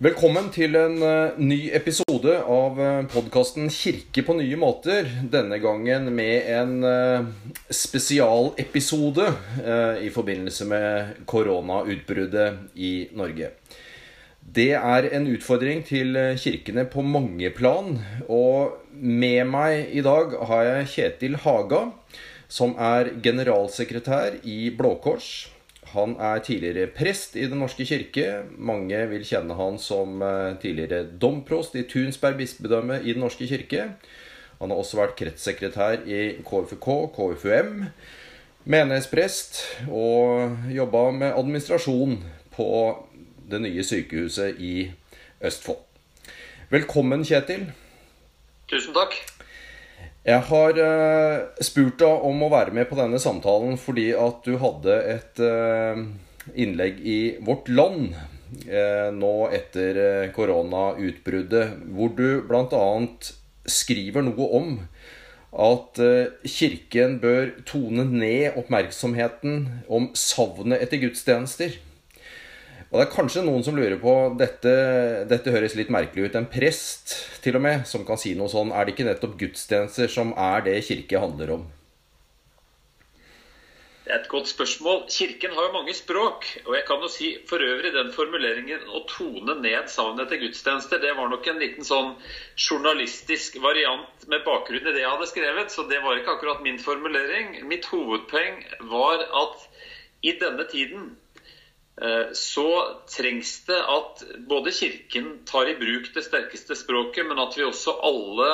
Velkommen til en uh, ny episode av uh, podkasten 'Kirke på nye måter'. Denne gangen med en uh, spesialepisode i forbindelse med koronautbruddet i Norge. Det er en utfordring til kirkene på mange plan. Og med meg i dag har jeg Kjetil Haga, som er generalsekretær i Blå Kors. Han er tidligere prest i Den norske kirke. Mange vil kjenne han som eh, tidligere domprost i Tunsberg bispedømme i Den norske kirke. Han har også vært kretssekretær i KFK, KFUM, menighetsprest og jobba med administrasjon på det nye sykehuset i Østfold. Velkommen, Kjetil. Tusen takk. Jeg har uh, spurt deg om å være med på denne samtalen fordi at du hadde et uh, innlegg i Vårt Land uh, nå etter koronautbruddet, hvor du bl.a. skriver noe om at Kirken bør tone ned oppmerksomheten om savnet etter gudstjenester. Og det er kanskje noen som lurer på dette, dette høres litt merkelig ut. En prest til og med som kan si noe sånn. Er det ikke nettopp gudstjenester som er det kirke handler om? Det er et godt spørsmål. Kirken har jo mange språk. Og jeg kan jo si for øvrig den formuleringen å tone ned savnet etter gudstjenester, det var nok en liten sånn journalistisk variant med bakgrunn i det jeg hadde skrevet. Så det var ikke akkurat min formulering. Mitt hovedpoeng var at i denne tiden så trengs det at både Kirken tar i bruk det sterkeste språket, men at vi også alle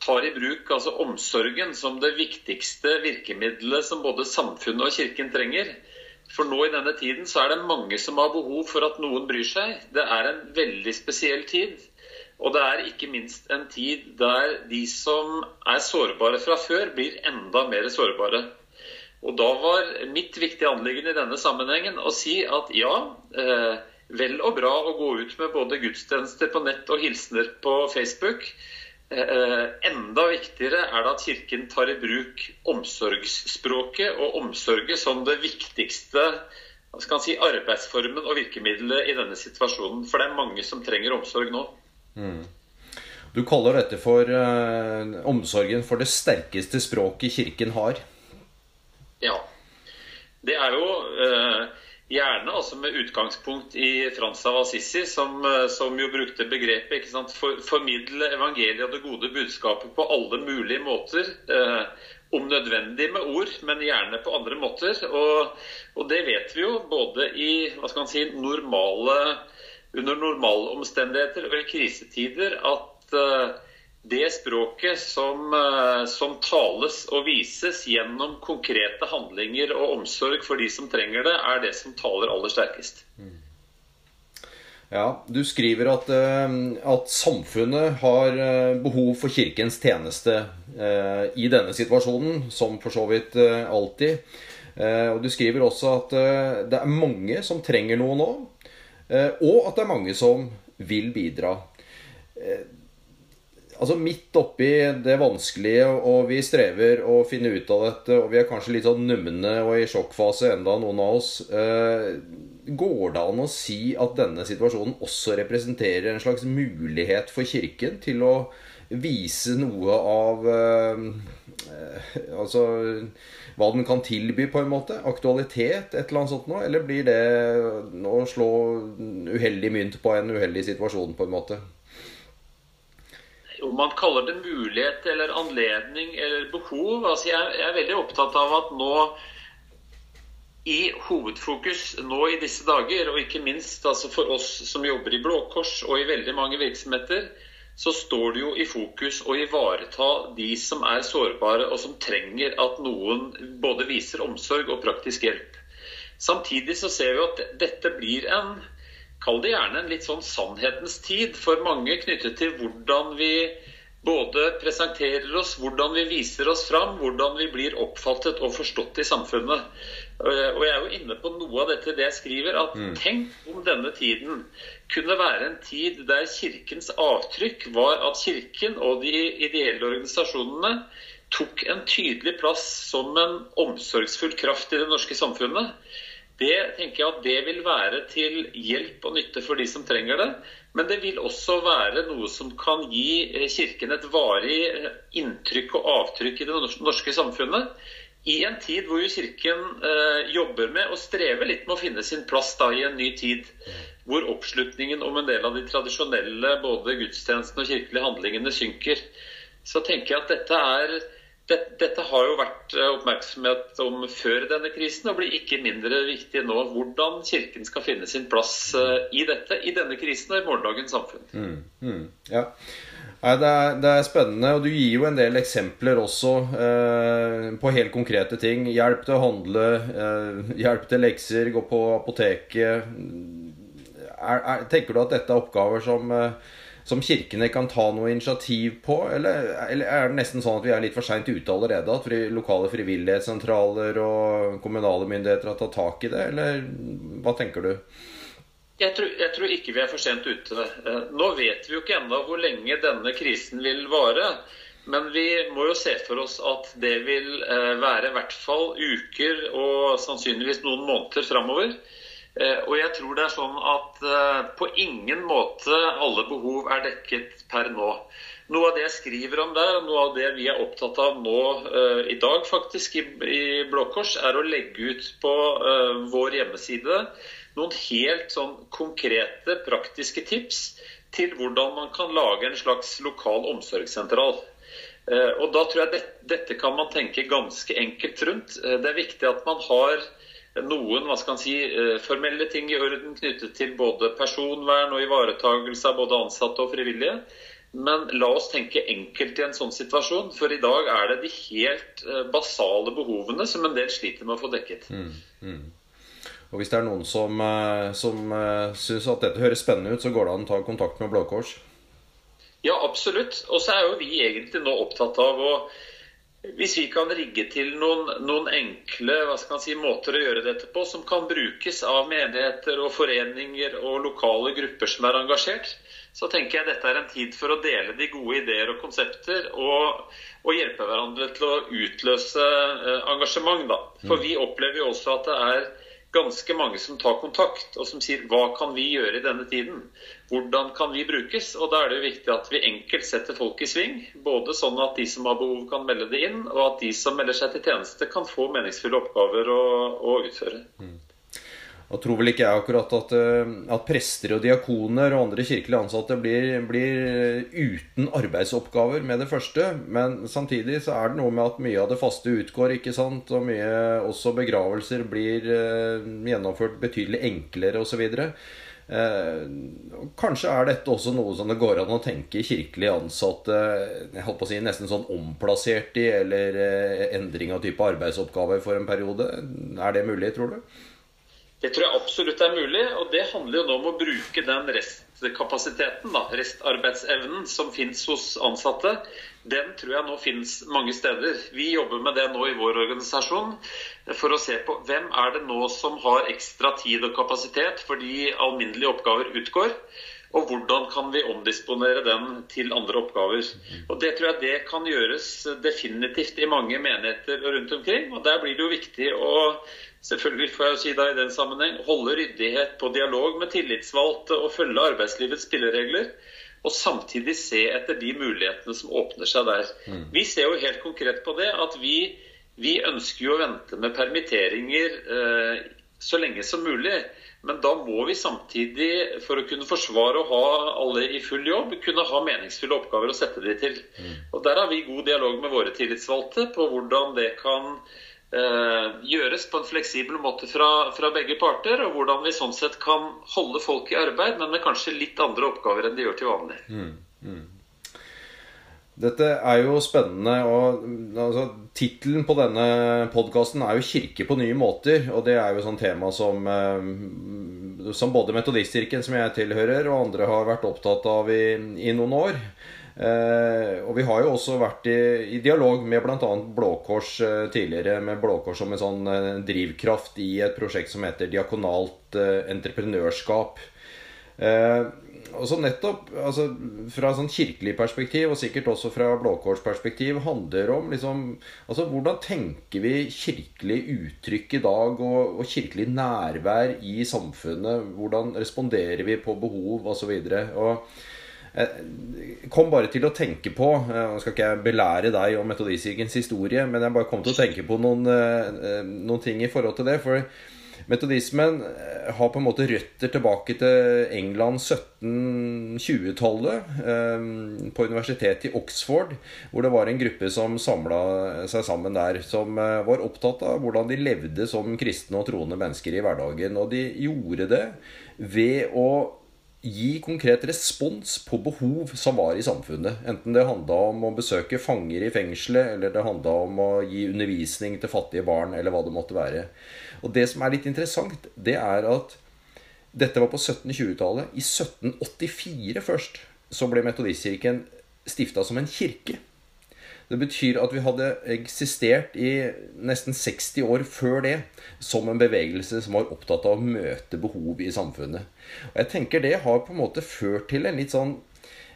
tar i bruk altså omsorgen som det viktigste virkemidlet som både samfunnet og Kirken trenger. For nå i denne tiden så er det mange som har behov for at noen bryr seg. Det er en veldig spesiell tid. Og det er ikke minst en tid der de som er sårbare fra før, blir enda mer sårbare. Og da var mitt viktige anliggende i denne sammenhengen å si at ja, eh, vel og bra å gå ut med både gudstjenester på nett og hilsener på Facebook. Eh, enda viktigere er det at Kirken tar i bruk omsorgsspråket og omsorget som det viktigste si, arbeidsformen og virkemidlet i denne situasjonen. For det er mange som trenger omsorg nå. Mm. Du kaller dette for uh, omsorgen for det sterkeste språket Kirken har. Ja. Det er jo eh, gjerne altså med utgangspunkt i Frans av Assisi, som, eh, som jo brukte begrepet ikke sant, for, formidle evangeliet og det gode budskapet på alle mulige måter. Eh, om nødvendig med ord, men gjerne på andre måter. Og, og det vet vi jo både i hva skal man si, normale, under normale omstendigheter og i krisetider at eh, det språket som, eh, som, tales og vises gjennom konkrete handlinger og omsorg for de som trenger det, er det som taler aller sterkest. Mm. Ja, Du skriver at, eh, at, samfunnet har eh, behov for Kirkens tjeneste i denne situasjonen, som for så vidt alltid. Og Du skriver også at det er mange som trenger noe nå, og at det er mange som vil bidra. Altså Midt oppi det vanskelige, og vi strever å finne ut av dette, og vi er kanskje litt sånn numne og i sjokkfase enda, noen av oss. Eh, går det an å si at denne situasjonen også representerer en slags mulighet for Kirken til å vise noe av eh, Altså hva den kan tilby, på en måte? Aktualitet, et eller annet sånt noe? Eller blir det å slå uheldig mynt på en uheldig situasjon, på en måte? Om man kaller det mulighet eller anledning eller behov altså jeg, jeg, er veldig opptatt av at nå i hovedfokus nå i disse dager, og ikke minst altså for oss som jobber i Blå Kors og i veldig mange virksomheter, så står det jo i fokus å ivareta de som er sårbare, og som trenger at noen både viser omsorg og praktisk hjelp. Samtidig så ser vi at dette blir en Kall det gjerne en litt sånn sannhetens tid for mange knyttet til hvordan vi både presenterer oss, hvordan vi viser oss fram, hvordan vi blir oppfattet og forstått i samfunnet. Eh, og jeg er jo inne på noe av dette det jeg skriver, at mm. tenk om denne tiden kunne være en tid der Kirkens avtrykk var at Kirken og de ideelle organisasjonene tok en tydelig plass som en omsorgsfull kraft i det norske samfunnet. Det tenker jeg at det vil være til hjelp og nytte for de som trenger det. Men det vil også være noe som kan gi eh, Kirken et varig eh, inntrykk og avtrykk i det norske samfunnet. I en tid hvor Kirken eh, jobber med og strever litt med å finne sin plass da i en ny tid. Hvor oppslutningen om en del av de tradisjonelle både gudstjenestene og kirkelige handlingene synker. Så tenker jeg at dette er dette har jo vært eh, oppmerksomhet om før denne krisen, og blir ikke mindre viktig nå. Hvordan Kirken skal finne sin plass eh, i dette, i denne krisen og i morgendagens samfunn. Mm, mm, ja. Det, er, det, er, spennende, og du gir jo en del eksempler også eh, på helt konkrete ting. Hjelp til å handle, eh, hjelp til lekser, gå på apoteket. Er, er, tenker du at dette er oppgaver som eh, som kirkene kan ta noe initiativ på? Eller, eller, er det nesten sånn at vi er litt for seint ute allerede? At lokale frivillighetssentraler og kommunale myndigheter har tatt tak i det? Eller hva tenker du? Jeg tror, jeg tror ikke vi er for sent ute. Eh, nå vet vi jo ikke ennå hvor lenge denne krisen vil vare. Men vi må jo se for oss at det vil eh, være i hvert fall uker og sannsynligvis noen måneder framover. Eh, og jeg tror det er sånn at eh, på ingen måte alle behov er dekket per nå. Noe av det jeg skriver om der, og noe av det vi er opptatt av nå uh, i dag faktisk i, i Blå Kors, er å legge ut på vår hjemmeside noen helt sånn konkrete, praktiske tips til hvordan man kan lage en slags lokal omsorgssentral. Og da tror jeg det, dette kan man tenke ganske enkelt rundt. det er viktig at man har noen hva skal man si, eh, formelle ting i orden knyttet til både personvern og ivaretagelse av både ansatte og frivillige. Men la oss tenke enkelt i en sånn situasjon, for i dag er det de helt eh, basale behovene som en del sliter med å få dekket. Mm, mm. Og Hvis det er noen som, eh, som syns at dette høres spennende ut, så går det an å ta kontakt med Blå Kors? Ja, absolutt. Og så er jo vi egentlig nå opptatt av å hvis vi kan rigge til noen, noen enkle si, måter å gjøre dette på, som kan brukes av menigheter og foreninger og lokale grupper som er engasjert, så tenker jeg dette er en tid for å dele de gode ideer og konsepter og, og hjelpe hverandre til å utløse eh, engasjement. Da. For mm. vi opplever jo også at det er ganske mange som tar kontakt og som sier hva kan vi gjøre i denne tiden? Hvordan kan vi brukes? Og da er det jo viktig at vi enkelt setter folk i sving. Både sånn at de som har behov kan melde det inn, og at de som melder seg til tjeneste kan få meningsfulle oppgaver å, å utføre. Mm. Og tror vel ikke jeg akkurat at, eh, at, prester og diakoner og andre kirkelige ansatte blir, blir, uten arbeidsoppgaver med det første. Men samtidig så er det noe med at mye av det faste utgår, ikke sant. Og mye også begravelser blir eh, gjennomført betydelig enklere osv. Eh, kanskje er dette også noe som det går an å tenke kirkelig ansatte jeg på å si nesten sånn omplassert i, eller eh, endring av type arbeidsoppgaver for en periode. Er det mulig, tror du? Det tror jeg absolutt er mulig. Og det handler jo nå om å bruke den restkapasiteten, da, restarbeidsevnen, som finnes hos ansatte. Den tror jeg nå finnes mange steder. Vi jobber med det nå i vår organisasjon for å se på hvem er det nå som har ekstra tid og kapasitet fordi alminnelige oppgaver utgår. Og hvordan kan vi omdisponere den til andre oppgaver. Og Det tror jeg det kan gjøres definitivt i mange menigheter rundt omkring. Og Der blir det jo viktig å selvfølgelig får jeg si da i den sammenheng, holde ryddighet på dialog med tillitsvalgte og følge arbeidslivets spilleregler. Og samtidig se etter de mulighetene som åpner seg der. Mm. Vi ser jo helt konkret på det at vi, vi ønsker jo å vente med permitteringer eh, så lenge som mulig. Men da må vi samtidig, for å kunne forsvare å ha alle i full jobb, kunne ha meningsfulle oppgaver å sette de til. Mm. Og Der har vi god dialog med våre tillitsvalgte på hvordan det kan eh, gjøres på en fleksibel måte fra, fra, begge parter. Og hvordan vi sånn sett kan holde folk i arbeid, men med kanskje litt andre oppgaver enn de gjør til vanlig. Mm. Mm. Dette er jo spennende. og altså, Tittelen på denne podkasten er jo 'Kirke på nye måter'. Og det er jo sånn tema som, eh, som både Metodistkirken, som jeg tilhører, og andre har vært opptatt av i, i noen år. Eh, og vi har jo også vært i, i dialog med bl.a. Blå Kors eh, tidligere, med Blå Kors som en sånn eh, drivkraft i et prosjekt som heter Diakonalt entreprenørskap. Og så nettopp, altså Fra sånn kirkelig perspektiv, og sikkert også fra Blå Kors-perspektiv, handler om liksom altså Hvordan tenker vi kirkelig uttrykk i dag, og, og kirkelig nærvær i samfunnet? Hvordan responderer vi på behov, osv.? Jeg kom bare til å tenke på Nå skal ikke jeg belære deg om Metodistkirkens historie, men jeg bare kom til å tenke på noen, noen ting i forhold til det. For Metodismen eh, har på en måte røtter tilbake til England 1720-tallet. Eh, på universitetet i Oxford, hvor det var en gruppe som samla seg sammen der. Som eh, var opptatt av hvordan de levde som kristne og troende mennesker i hverdagen. Og de gjorde det ved å gi konkret respons på behov som var i samfunnet. Enten det handla om å besøke fanger i fengselet, eller det handla om å gi undervisning til fattige barn, eller hva det måtte være. Og det som er litt interessant, det er at dette var på 1720-tallet. I 1784 først så ble Metodistkirken stifta som en kirke. Det betyr at vi hadde eksistert i nesten 60 år før det som en bevegelse som var opptatt av å møte behov i samfunnet. Og jeg tenker det har på en måte ført til en litt sånn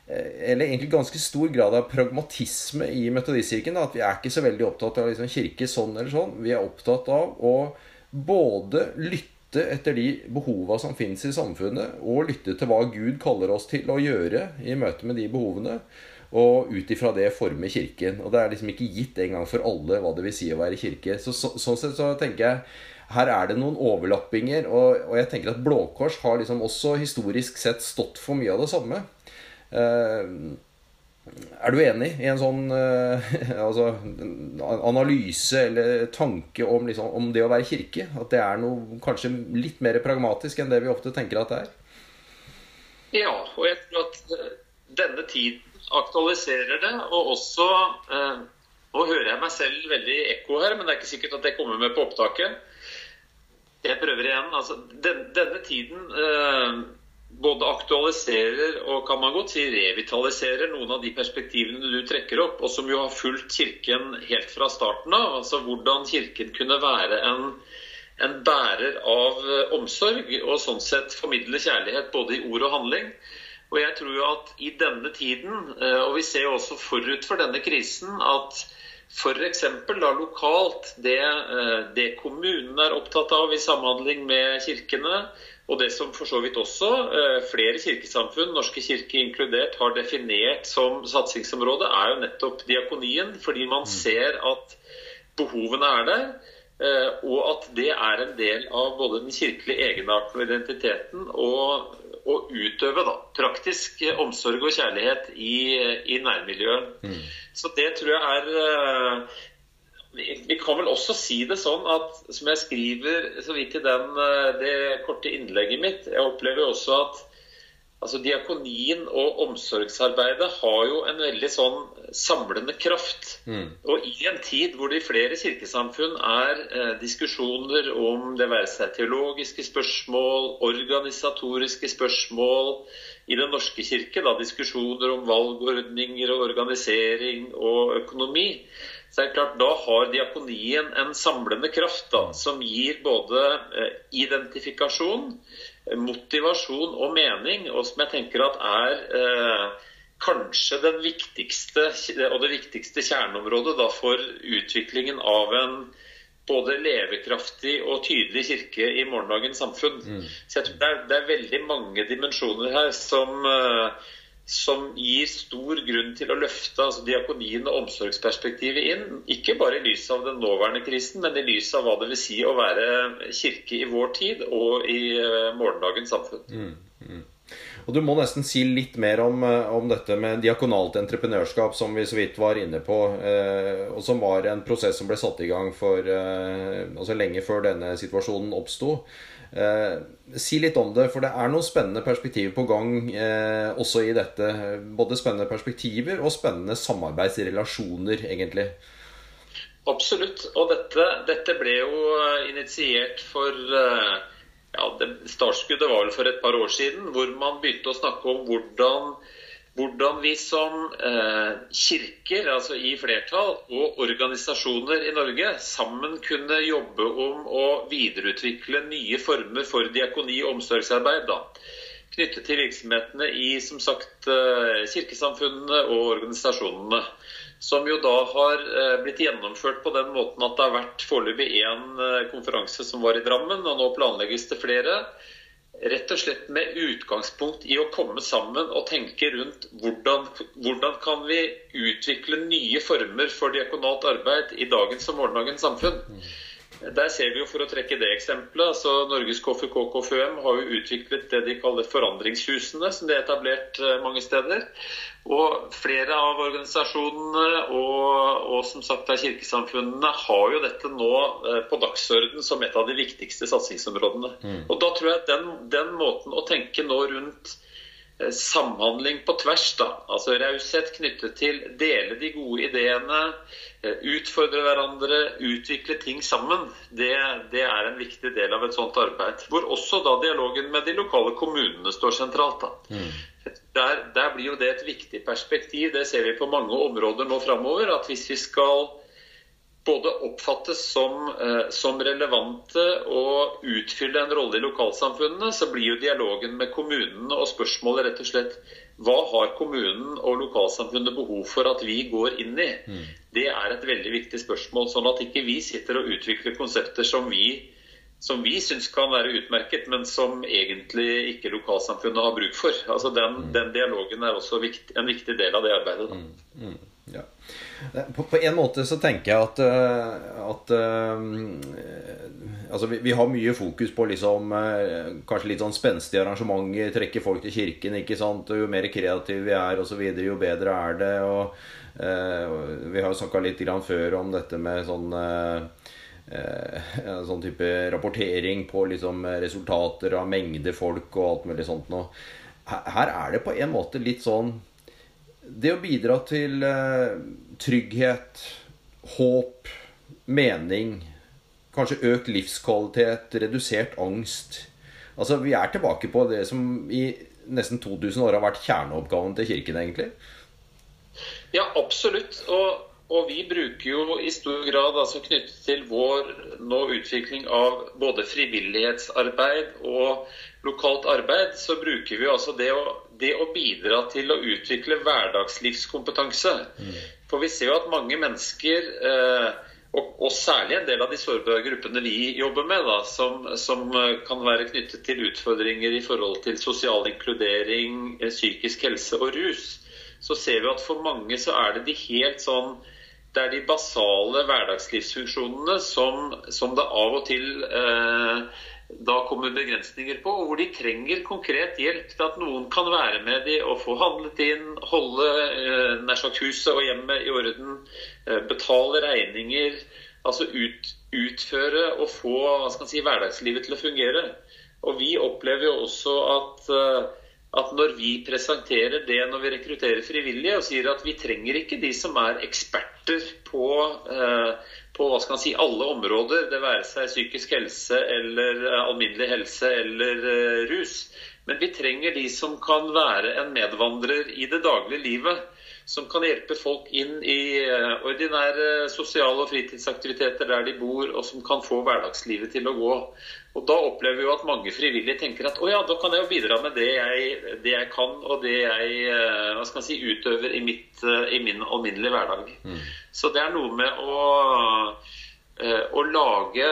eh, eller egentlig ganske stor grad av pragmatisme i Metodistkirken. At vi er ikke så veldig opptatt av liksom kirke sånn eller sånn. Vi er opptatt av å både lytte etter de behova som finnes i samfunnet, og lytte til hva Gud kaller oss til å gjøre i møte med de behovene. Og ut ifra det forme Kirken. Og det er liksom ikke gitt en gang for alle hva det vil si å være kirke. Så, så, sånn sett så tenker jeg her er det noen overlappinger. Og, og jeg tenker at Blå Kors har liksom også historisk sett stått for mye av det samme. Uh, er du enig i en sånn uh, altså, analyse eller tanke om, liksom, om, det å være kirke? At det er noe kanskje litt mer pragmatisk enn det vi ofte tenker at det er? Ja, og jeg tror at uh, denne tiden aktualiserer det. Og også eh, Nå hører jeg meg selv veldig i ekko her, men det er ikke sikkert at det kommer med på opptaket. Jeg prøver igjen. Altså, den, denne tiden både aktualiserer og kan man godt si revitaliserer noen av de perspektivene du trekker opp, og som jo har fulgt Kirken helt fra starten av. Altså hvordan Kirken kunne være en, en bærer av eh, omsorg, og sånn sett formidle kjærlighet både i ord og handling. Og jeg tror jo at i denne tiden, eh, og vi ser jo også forut for denne krisen, at f.eks. da lokalt, det, eh, det kommunen er opptatt av i samhandling med kirkene, og det som for så vidt også eh, flere kirkesamfunn, Norske kirke inkludert, har definert som satsingsområde, er jo nettopp diakonien. Fordi man mm. ser at behovene er der. Og at det er en del av både den kirkelige egenarten og identiteten. Og, og utøve da, praktisk omsorg og kjærlighet i, i nærmiljøet. Mm. Så det tror jeg er vi kan vel også si det sånn at, som jeg skriver så vidt i den, eh, det korte innlegget mitt Jeg opplever også at altså, diakonien og omsorgsarbeidet har jo en veldig sånn samlende kraft. Mm. Og i en tid hvor det i flere kirkesamfunn er eh, diskusjoner om det være seg teologiske spørsmål, organisatoriske spørsmål, i Den norske kirke da, diskusjoner om valgordninger og organisering og økonomi, så er det klart, Da har diakonien en samlende kraft da, som gir både eh, identifikasjon, motivasjon og mening, og som jeg tenker at er eh, kanskje den viktigste, og det viktigste kjerneområdet da, for utviklingen av en både levekraftig og tydelig kirke i morgendagens samfunn. Mm. Så jeg tror det er, det er veldig mange dimensjoner her som eh, som gir stor grunn til å løfte altså diakonien og omsorgsperspektivet inn. Ikke bare i lys av den nåværende krisen, men i lys av hva det vil si å være kirke i vår tid og i eh, morgendagens samfunn. Mm, mm. Og Du må nesten si litt mer om, eh, om, dette med diakonalt entreprenørskap, som vi så vidt var inne på, eh, og som var en prosess som ble satt i gang for, eh, altså lenge før denne situasjonen oppsto. Eh, si litt om det, for det er noen spennende perspektiver på gang eh, også i dette. Både spennende perspektiver og spennende samarbeidsrelasjoner, egentlig. Absolutt. Og dette, dette ble jo initiert for eh, ja, det, Startskuddet var vel for et par år siden, hvor man begynte å snakke om hvordan hvordan vi som eh, kirker, altså i flertall, og organisasjoner i Norge sammen kunne jobbe om å videreutvikle nye former for diakoni og omsorgsarbeid. da. knyttet til virksomhetene i som sagt eh, kirkesamfunnene og organisasjonene. Som jo da har eh, blitt gjennomført på den måten at det har vært foreløpig én eh, konferanse som var i Drammen, og nå planlegges det flere. Rett og slett med utgangspunkt i å komme sammen og tenke rundt hvordan, hvordan kan vi utvikle nye former for diakonalt arbeid i dagens og morgendagens samfunn. Der ser vi jo, for å trekke det eksempelet, altså Norges KFK KFUM har jo utviklet det de kaller forandringshusene, som det er etablert eh, mange steder. Og flere av organisasjonene og, og som sagt av kirkesamfunnene har jo dette nå eh, på dagsorden som et av de viktigste satsingsområdene. Mm. Og da tror jeg den, den måten å tenke nå rundt Eh, samhandling på tvers. da, altså Raushet knyttet til dele de gode ideene, utfordre hverandre, utvikle ting sammen. Det, det, er en viktig del av et sånt arbeid. Hvor også da dialogen med de lokale kommunene står sentralt. da. Mm. Der, der, blir jo det et viktig perspektiv. Det ser vi på mange områder nå framover. At hvis vi skal både oppfattes som, eh, som, relevante og utfylle en rolle i lokalsamfunnene, så blir jo dialogen med kommunene og spørsmålet rett og slett hva har kommunen og lokalsamfunnet behov for at vi går inn i? Mm. Det er et veldig viktig spørsmål. Sånn at ikke vi sitter og utvikler konsepter som vi, som vi syns kan være utmerket, men som egentlig ikke lokalsamfunnet har bruk for. Altså Den, mm. den dialogen er også viktig, en viktig del av det arbeidet. Mm. mm. Ja. På, på, en måte så tenker jeg at, eh, at uh, Altså, vi, vi, har mye fokus på liksom uh, kanskje litt sånn spenstige arrangementer, trekke folk til kirken, ikke sant. Og jo mer kreative vi er, osv., jo bedre er det. Og eh, vi har jo snakka litt grann før om dette med sånn en sånn type rapportering på liksom resultater av mengde folk og alt mulig sånt noe. Her er det på en måte litt sånn det å bidra til eh, trygghet, håp, mening, kanskje økt livskvalitet, redusert angst Altså, Vi er tilbake på det som i nesten 2000 år har vært kjerneoppgaven til Kirken, egentlig. Ja, absolutt. Og, og vi bruker jo i stor grad altså knyttet til vår nå utvikling av både frivillighetsarbeid og lokalt arbeid, så bruker vi altså det å det å bidra til å utvikle hverdagslivskompetanse. Mm. For vi ser jo at mange mennesker, eh, og, og, særlig en del av de sårbare gruppene vi jobber med, da, som, som, kan være knyttet til utfordringer i forhold til sosial inkludering, eh, psykisk helse og rus, så ser vi at for mange så er det de helt sånn det er de basale hverdagslivsfunksjonene som, som det av og til eh, da kommer begrensninger på, og hvor de trenger konkret hjelp til at noen kan være med de og få handlet inn, holde eh, nær sagt huset og hjemmet i orden, eh, betale regninger. Altså ut, utføre og få hva skal si, hverdagslivet til å fungere. Og vi opplever jo også at, eh, at når vi presenterer det når vi rekrutterer frivillige og sier at vi trenger ikke de som er eksperter på eh, på hva skal man si, alle områder, det være seg psykisk helse eller eh, alminnelig helse eller uh, rus. Men vi trenger de som kan være en medvandrer i det daglige livet. Som kan hjelpe folk inn i uh, ordinære sosiale og fritidsaktiviteter der de bor, og som kan få hverdagslivet til å gå. Og Da opplever vi jo at mange frivillige tenker at å ja, da kan jeg jo bidra med det jeg, det jeg kan og det jeg uh, hva skal jeg si, utøver i, mitt, i min alminnelige hverdag. Mm. Så det er noe med å, eh, å lage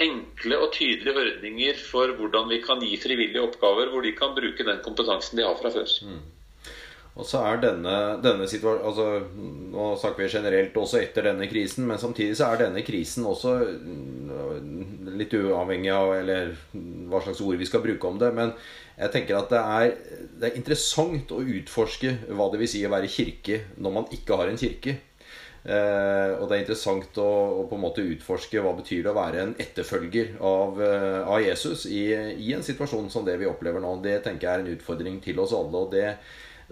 enkle og tydelige ordninger for hvordan vi kan gi frivillige oppgaver hvor de kan bruke den kompetansen de har fra før. Mm. Og så er denne, denne situasjonen altså, Nå snakker vi generelt også etter denne krisen, men samtidig så er denne krisen også mm, litt uavhengig av eller hva slags ord vi skal bruke om det. Men jeg tenker at det er, det er interessant å utforske hva det vil si å være kirke når man ikke har en kirke. Eh, og det er interessant å, å, på en måte utforske hva betyr det å være en etterfølger av, eh, av Jesus i, i, en situasjon som det vi opplever nå. Det tenker jeg er en utfordring til oss alle. og det,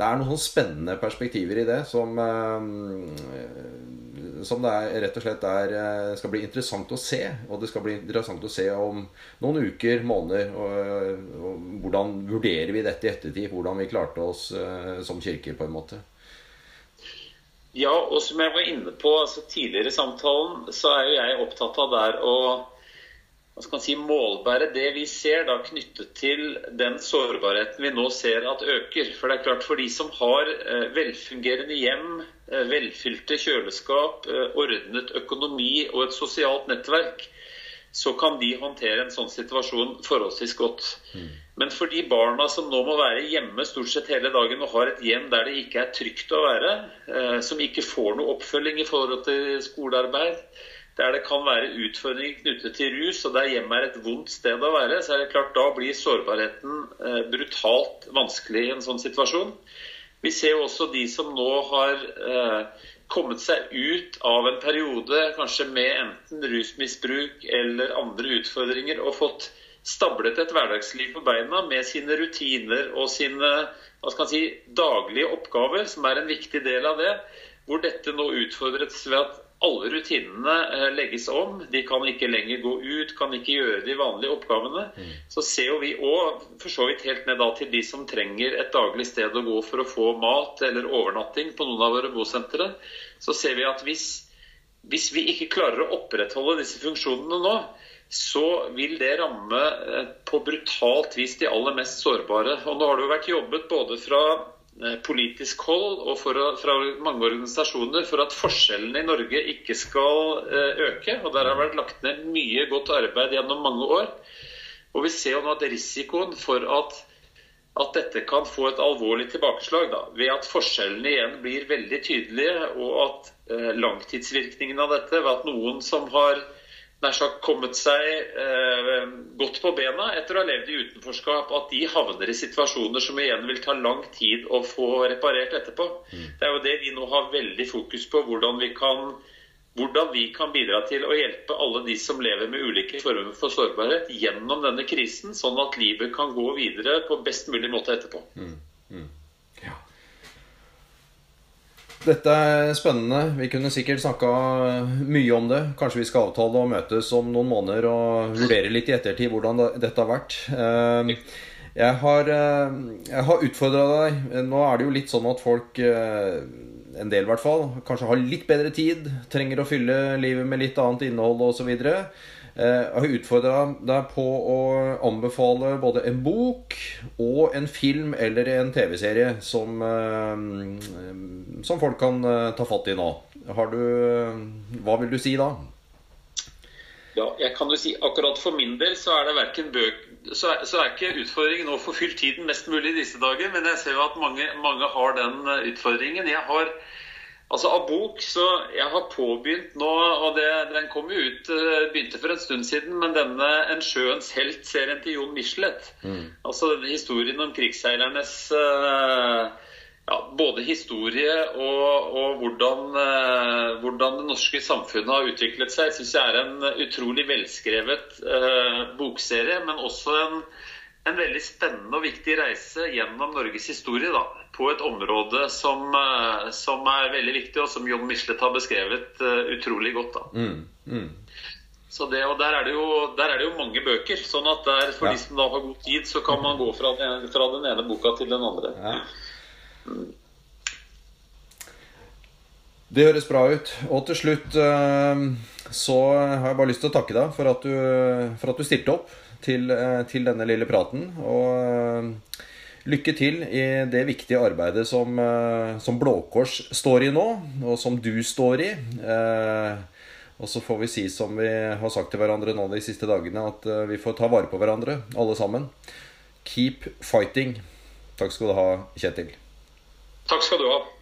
det er noen spennende perspektiver i det som, eh, som det er, rett og slett er, eh, skal bli interessant å se. Og det skal bli interessant å se om noen uker, måneder, og, og hvordan vurderer vi dette i ettertid. Hvordan vi klarte oss eh, som kirke, på en måte. Ja, og som jeg var inne på altså, tidligere i samtalen, så er jo jeg opptatt av der å hva skal man si, målbære det vi ser da knyttet til den sårbarheten vi nå ser at øker. For det er klart for de som har eh, velfungerende hjem, eh, velfylte kjøleskap, eh, ordnet økonomi og et sosialt nettverk, så kan de håndtere en sånn situasjon forholdsvis godt. Mm. Men for de barna som nå må være hjemme stort sett hele dagen og har et hjem der det ikke er trygt å være, som ikke får noe oppfølging i forhold til skolearbeid, der det kan være utfordringer knyttet til rus, og der hjemmet er et vondt sted å være, så er det klart da blir sårbarheten eh, brutalt vanskelig i en sånn situasjon. Vi ser jo også de som nå har eh, kommet seg ut av en periode, kanskje med enten rusmisbruk eller andre utfordringer, og fått stablet et hverdagsliv på beina med sine rutiner og sine hva skal si, daglige oppgaver, som er en viktig del av det. Hvor dette nå utfordres ved at alle rutinene eh, legges om. De kan ikke lenger gå ut, kan ikke gjøre de vanlige oppgavene. Mm. Så ser vi òg, for så vidt helt ned til de som trenger et daglig sted å gå for å få mat eller overnatting på noen av våre bosentre, så ser vi at hvis, hvis vi ikke klarer å opprettholde disse funksjonene nå, så vil det ramme eh, på brutalt vis de aller mest sårbare. Og nå har det jo vært jobbet både fra politisk hold og for, fra mange organisasjoner for at forskjellene i Norge ikke skal eh, øke. og Der har det vært lagt ned mye godt arbeid gjennom mange år. Og Vi ser jo nå at risikoen for at, at dette kan få et alvorlig tilbakeslag da, ved at forskjellene igjen blir veldig tydelige, og at eh, langtidsvirkningen av dette ved at noen som har nær sagt kommet seg eh, godt på bena etter å ha levd i utenforskap, at de havner i situasjoner som igjen vil ta lang tid å få reparert etterpå. Mm. Det er jo det vi nå har veldig fokus på, hvordan vi kan hvordan vi kan bidra til å hjelpe alle de som lever med ulike former for sårbarhet gjennom denne krisen, sånn at livet kan gå videre på best mulig måte etterpå. Mm. Mm. Dette er spennende. Vi kunne sikkert snakka mye om det. Kanskje vi skal avtale å møtes om noen måneder og vurdere litt i ettertid hvordan dette har vært. Ehm, jeg har, eh, jeg har utfordra deg. Nå er det jo litt sånn at folk, eh, en del i hvert fall, kanskje har litt bedre tid, trenger å fylle livet med litt annet innhold osv. Eh, jeg har utfordra deg på å anbefale både en bok og en film eller en TV-serie som, eh, som folk kan eh, ta fatt i nå. Du Hva vil du si da? Ja, jeg kan jo si akkurat for min del så er det verken bøk så er, så er ikke utfordringen å få fylt tiden mest mulig i disse dager, men jeg ser jo at mange, mange har den utfordringen. Jeg har Altså Av bok så Jeg har påbegynt nå, og det, den kom jo ut eh, Begynte for en stund siden, men denne 'En sjøens helt'-serien til Jon Michelet. Mm. Altså historien om krigsseilernes uh, ja, både historie og, og hvordan, uh, hvordan, det norske samfunnet har utviklet seg, syns jeg er en utrolig velskrevet bokserie, men også en en veldig spennende og viktig reise gjennom Norges historie. da, På et område som, eh, som er veldig viktig, og som John Michelet har beskrevet uh, utrolig godt. da. Mm, mm. Så det, og der er, jo, der er, det jo, mange bøker. sånn at der, for ja. de som da har god tid, så kan man gå fra den, fra den ene boka til den andre. Ja. Det høres bra ut. Og til slutt uh, så har jeg bare lyst til å takke deg for at du, for at du stilte opp til, eh, til denne lille praten. Og eh, lykke til i det viktige arbeidet som, eh, som Blå Kors står i nå, og som du står i. Og så får vi si som vi har sagt til hverandre nå de siste dagene, at vi får ta vare på hverandre, alle sammen. Keep fighting. Takk skal du ha, Kjetil. Takk skal du ha.